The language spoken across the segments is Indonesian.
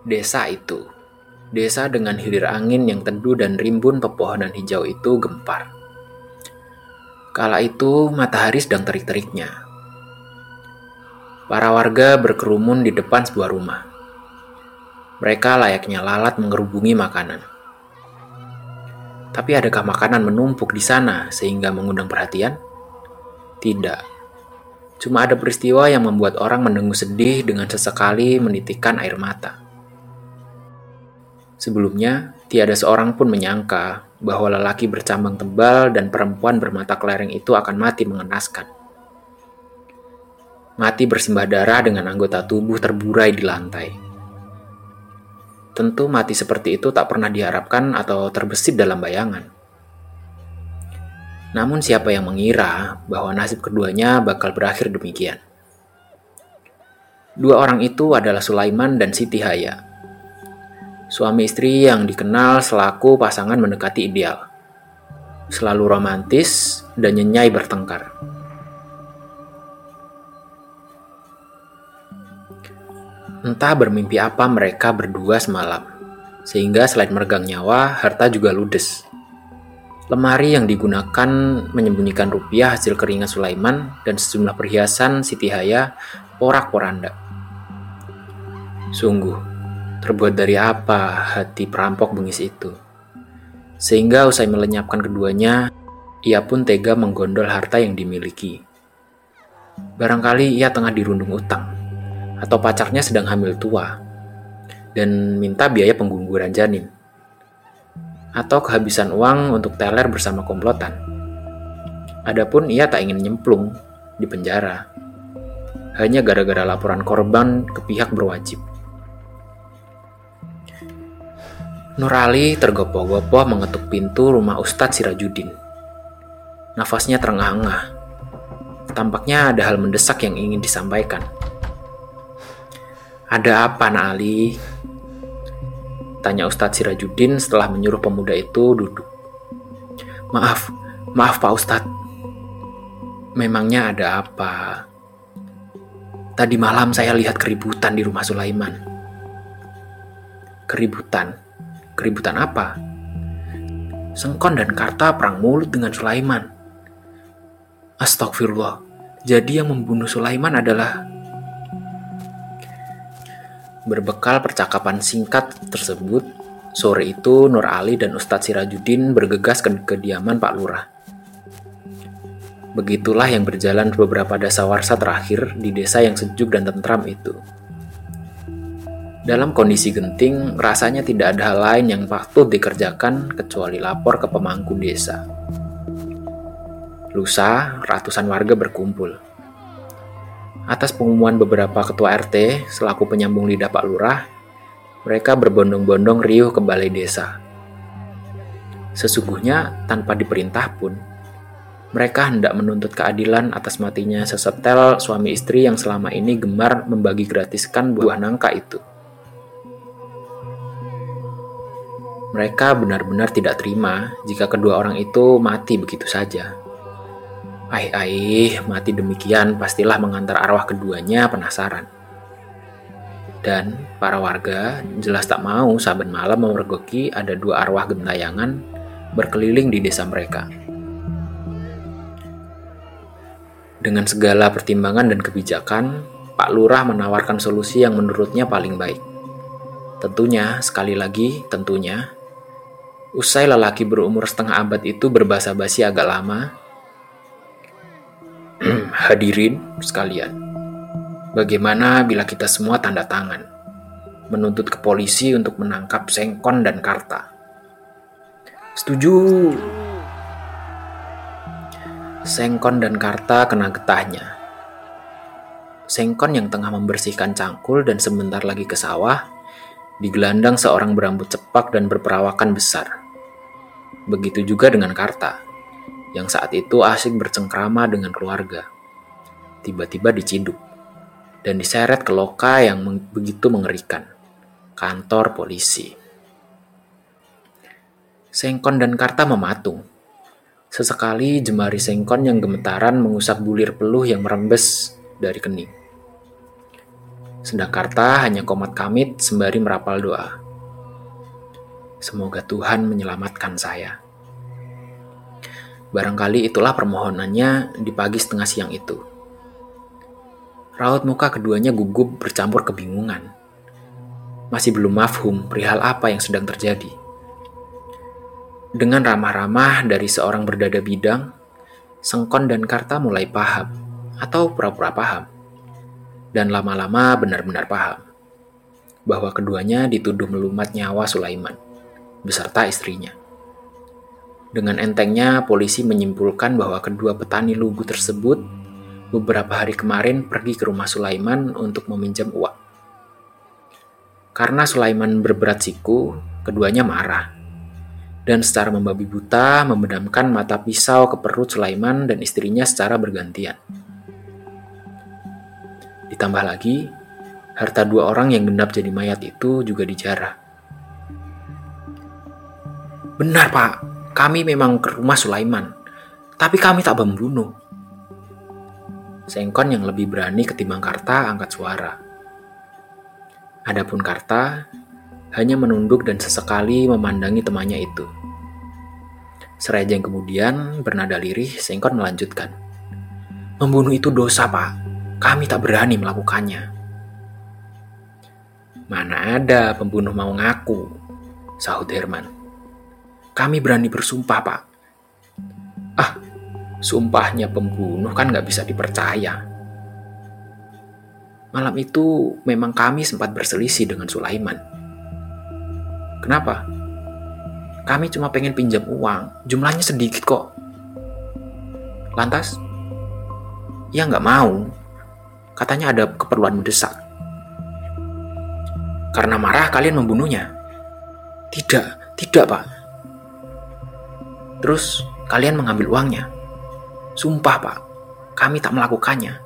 Desa itu, desa dengan hilir angin yang teduh dan rimbun pepohonan hijau itu gempar. Kala itu matahari sedang terik-teriknya. Para warga berkerumun di depan sebuah rumah. Mereka layaknya lalat mengerubungi makanan. Tapi adakah makanan menumpuk di sana sehingga mengundang perhatian? Tidak. Cuma ada peristiwa yang membuat orang mendengus sedih dengan sesekali menitikkan air mata. Sebelumnya, tiada seorang pun menyangka bahwa lelaki bercambang tebal dan perempuan bermata kelereng itu akan mati mengenaskan. Mati bersimbah darah dengan anggota tubuh terburai di lantai. Tentu mati seperti itu tak pernah diharapkan atau terbesit dalam bayangan. Namun siapa yang mengira bahwa nasib keduanya bakal berakhir demikian? Dua orang itu adalah Sulaiman dan Siti Haya, Suami istri yang dikenal selaku pasangan mendekati ideal. Selalu romantis dan nyenyai bertengkar. Entah bermimpi apa mereka berdua semalam, sehingga selain meregang nyawa, harta juga ludes. Lemari yang digunakan menyembunyikan rupiah hasil keringat Sulaiman dan sejumlah perhiasan Siti Haya porak-poranda. Sungguh, Terbuat dari apa hati perampok bengis itu? Sehingga usai melenyapkan keduanya, ia pun tega menggondol harta yang dimiliki. Barangkali ia tengah dirundung utang, atau pacarnya sedang hamil tua, dan minta biaya pengguguran janin. Atau kehabisan uang untuk teler bersama komplotan. Adapun ia tak ingin nyemplung di penjara, hanya gara-gara laporan korban ke pihak berwajib. Nurali tergopoh-gopoh mengetuk pintu rumah Ustadz Sirajudin. Nafasnya terengah-engah. Tampaknya ada hal mendesak yang ingin disampaikan. Ada apa, Nak? Tanya Ustadz Sirajudin setelah menyuruh pemuda itu duduk. Maaf, maaf Pak Ustadz. Memangnya ada apa? Tadi malam saya lihat keributan di rumah Sulaiman. Keributan? Keributan apa? Sengkon dan Karta perang mulut dengan Sulaiman. Astagfirullah. Jadi yang membunuh Sulaiman adalah Berbekal percakapan singkat tersebut, sore itu Nur Ali dan Ustadz Sirajudin bergegas ke kediaman Pak Lurah. Begitulah yang berjalan beberapa dasawarsa terakhir di desa yang sejuk dan tentram itu. Dalam kondisi genting, rasanya tidak ada hal lain yang patut dikerjakan kecuali lapor ke pemangku desa. Lusa, ratusan warga berkumpul. Atas pengumuman beberapa ketua RT selaku penyambung lidah Pak Lurah, mereka berbondong-bondong riuh ke balai desa. Sesungguhnya, tanpa diperintah pun, mereka hendak menuntut keadilan atas matinya sesetel suami istri yang selama ini gemar membagi gratiskan buah nangka itu. Mereka benar-benar tidak terima jika kedua orang itu mati begitu saja. Aih-aih, mati demikian pastilah mengantar arwah keduanya penasaran. Dan para warga jelas tak mau saban malam memergoki ada dua arwah gentayangan berkeliling di desa mereka. Dengan segala pertimbangan dan kebijakan, Pak Lurah menawarkan solusi yang menurutnya paling baik. Tentunya, sekali lagi, tentunya, Usai lelaki berumur setengah abad itu berbahasa basi agak lama, hadirin sekalian, bagaimana bila kita semua tanda tangan, menuntut ke polisi untuk menangkap Sengkon dan Karta? Setuju. Sengkon dan Karta kena getahnya. Sengkon yang tengah membersihkan cangkul dan sebentar lagi ke sawah, digelandang seorang berambut cepak dan berperawakan besar. Begitu juga dengan Karta, yang saat itu asik bercengkrama dengan keluarga. Tiba-tiba diciduk dan diseret ke loka yang begitu mengerikan, kantor polisi. Sengkon dan Karta mematung. Sesekali jemari Sengkon yang gemetaran mengusap bulir peluh yang merembes dari kening. Sedang Karta hanya komat kamit sembari merapal doa. Semoga Tuhan menyelamatkan saya. Barangkali itulah permohonannya di pagi setengah siang itu. Raut muka keduanya gugup bercampur kebingungan. Masih belum mafhum perihal apa yang sedang terjadi. Dengan ramah-ramah dari seorang berdada bidang, Sengkon dan Karta mulai paham, atau pura-pura paham. Dan lama-lama benar-benar paham, bahwa keduanya dituduh melumat nyawa Sulaiman, beserta istrinya. Dengan entengnya, polisi menyimpulkan bahwa kedua petani lugu tersebut beberapa hari kemarin pergi ke rumah Sulaiman untuk meminjam uang. Karena Sulaiman berberat siku, keduanya marah. Dan secara membabi buta memedamkan mata pisau ke perut Sulaiman dan istrinya secara bergantian. Ditambah lagi, harta dua orang yang gendap jadi mayat itu juga dijarah. Benar, Pak. Kami memang ke rumah Sulaiman, tapi kami tak membunuh. Sengkon yang lebih berani ketimbang Karta angkat suara. Adapun Karta hanya menunduk dan sesekali memandangi temannya itu. Serajang kemudian, bernada lirih, Sengkon melanjutkan. Membunuh itu dosa, Pak. Kami tak berani melakukannya. Mana ada pembunuh mau ngaku, sahut Herman. Kami berani bersumpah, Pak. Ah, sumpahnya pembunuh kan nggak bisa dipercaya. Malam itu memang kami sempat berselisih dengan Sulaiman. Kenapa? Kami cuma pengen pinjam uang, jumlahnya sedikit kok. Lantas? Ya nggak mau. Katanya ada keperluan mendesak. Karena marah kalian membunuhnya? Tidak, tidak pak. Terus kalian mengambil uangnya. Sumpah pak, kami tak melakukannya.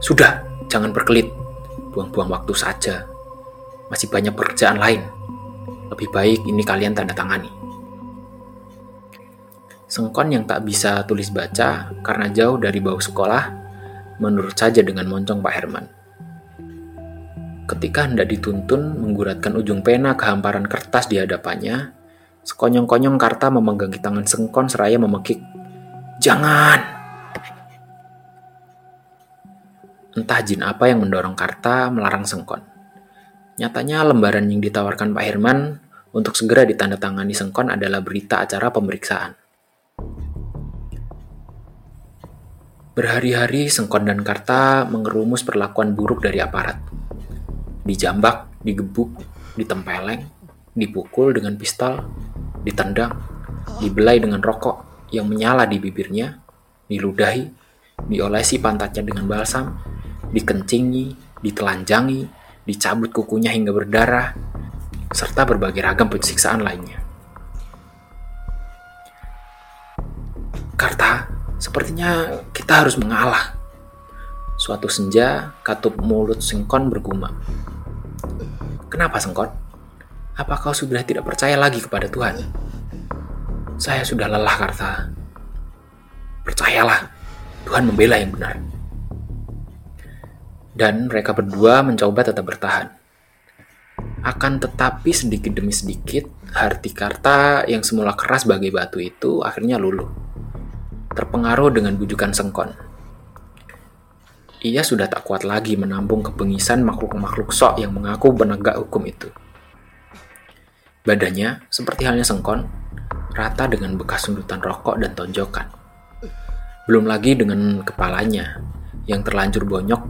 Sudah, jangan berkelit. Buang-buang waktu saja. Masih banyak pekerjaan lain. Lebih baik ini kalian tanda tangani. Sengkon yang tak bisa tulis baca karena jauh dari bau sekolah, menurut saja dengan moncong Pak Herman. Ketika hendak dituntun mengguratkan ujung pena ke hamparan kertas di hadapannya, Sekonyong-konyong Karta memegang tangan Sengkon seraya memekik. Jangan! Entah jin apa yang mendorong Karta melarang Sengkon. Nyatanya lembaran yang ditawarkan Pak Herman untuk segera ditandatangani Sengkon adalah berita acara pemeriksaan. Berhari-hari Sengkon dan Karta mengerumus perlakuan buruk dari aparat. Dijambak, digebuk, ditempeleng, dipukul dengan pistol, ditendang, dibelai dengan rokok yang menyala di bibirnya, diludahi, diolesi pantatnya dengan balsam, dikencingi, ditelanjangi, dicabut kukunya hingga berdarah, serta berbagai ragam penyiksaan lainnya. Karta, sepertinya kita harus mengalah. Suatu senja, katup mulut Sengkon bergumam. Kenapa Sengkon? Apa kau sudah tidak percaya lagi kepada Tuhan? Saya sudah lelah, Karta. Percayalah, Tuhan membela yang benar. Dan mereka berdua mencoba tetap bertahan. Akan tetapi sedikit demi sedikit, hati Karta yang semula keras bagai batu itu akhirnya luluh. Terpengaruh dengan bujukan Sengkon. Ia sudah tak kuat lagi menampung kebengisan makhluk-makhluk sok yang mengaku penegak hukum itu. Badannya, seperti halnya sengkon, rata dengan bekas sundutan rokok dan tonjokan. Belum lagi dengan kepalanya yang terlanjur bonyok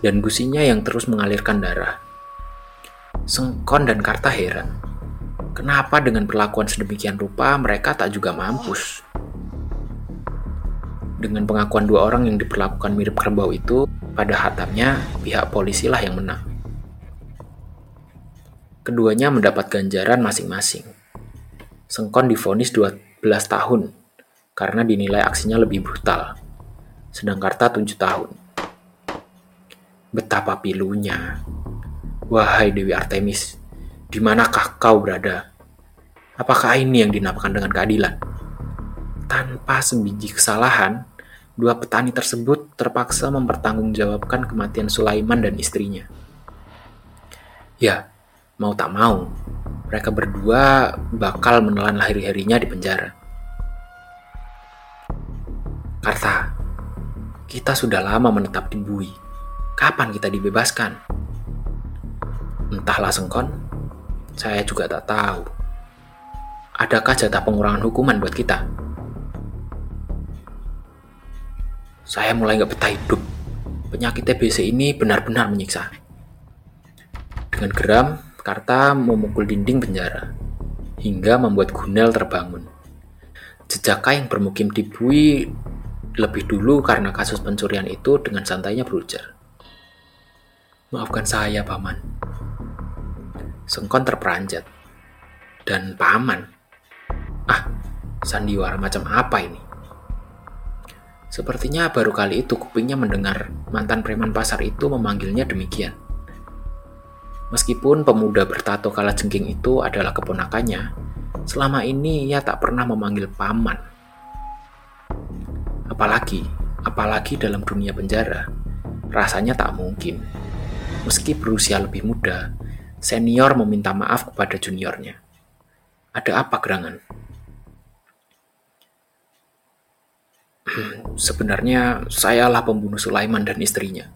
dan gusinya yang terus mengalirkan darah. Sengkon dan Karta heran. Kenapa dengan perlakuan sedemikian rupa mereka tak juga mampus? Dengan pengakuan dua orang yang diperlakukan mirip kerbau itu, pada hatapnya pihak polisi lah yang menang. Keduanya mendapat ganjaran masing-masing. Sengkon difonis 12 tahun karena dinilai aksinya lebih brutal, sedang Karta 7 tahun. Betapa pilunya. Wahai Dewi Artemis, di manakah kau berada? Apakah ini yang dinamakan dengan keadilan? Tanpa sebiji kesalahan, dua petani tersebut terpaksa mempertanggungjawabkan kematian Sulaiman dan istrinya. Ya, mau tak mau, mereka berdua bakal menelan hari-harinya di penjara. Karta, kita sudah lama menetap di Bui. Kapan kita dibebaskan? Entahlah Sengkon, saya juga tak tahu. Adakah jatah pengurangan hukuman buat kita? Saya mulai gak betah hidup. Penyakit TBC ini benar-benar menyiksa. Dengan geram, Karta memukul dinding penjara, hingga membuat Gunel terbangun. Jejaka yang bermukim di Bui lebih dulu karena kasus pencurian itu dengan santainya berujar. Maafkan saya, Paman. Sengkon terperanjat. Dan Paman. Ah, sandiwara macam apa ini? Sepertinya baru kali itu kupingnya mendengar mantan preman pasar itu memanggilnya demikian. Meskipun pemuda bertato kala jengking itu adalah keponakannya, selama ini ia tak pernah memanggil paman. Apalagi, apalagi dalam dunia penjara, rasanya tak mungkin. Meski berusia lebih muda, senior meminta maaf kepada juniornya. Ada apa gerangan? Sebenarnya sayalah pembunuh Sulaiman dan istrinya.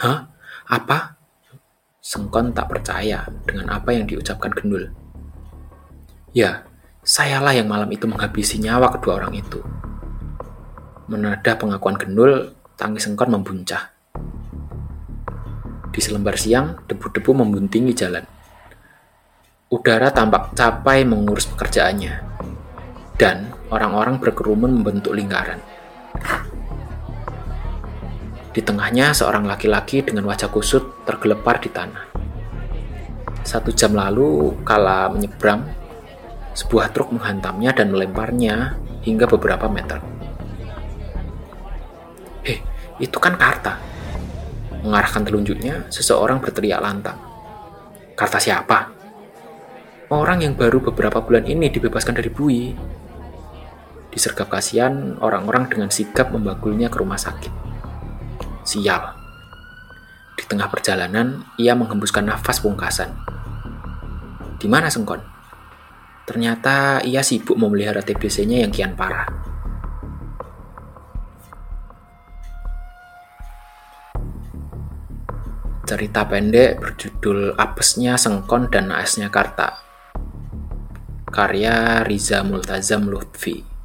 Hah? Apa? Sengkon tak percaya dengan apa yang diucapkan Gendul. Ya, sayalah yang malam itu menghabisi nyawa kedua orang itu. Menada pengakuan Gendul, tangis Sengkon membuncah. Di selembar siang, debu-debu membuntingi jalan. Udara tampak capai mengurus pekerjaannya, dan orang-orang berkerumun membentuk lingkaran. Di tengahnya seorang laki-laki dengan wajah kusut tergelepar di tanah. Satu jam lalu, kala menyeberang, sebuah truk menghantamnya dan melemparnya hingga beberapa meter. Hei, itu kan Karta. Mengarahkan telunjuknya, seseorang berteriak lantang. Karta siapa? Orang yang baru beberapa bulan ini dibebaskan dari bui. Disergap kasihan, orang-orang dengan sigap membagulnya ke rumah sakit. Sial. Di tengah perjalanan, ia menghembuskan nafas pungkasan. Di mana Sengkon? Ternyata ia sibuk memelihara TBC-nya yang kian parah. Cerita pendek berjudul Apesnya Sengkon dan Naasnya Karta. Karya Riza Multazam Lutfi.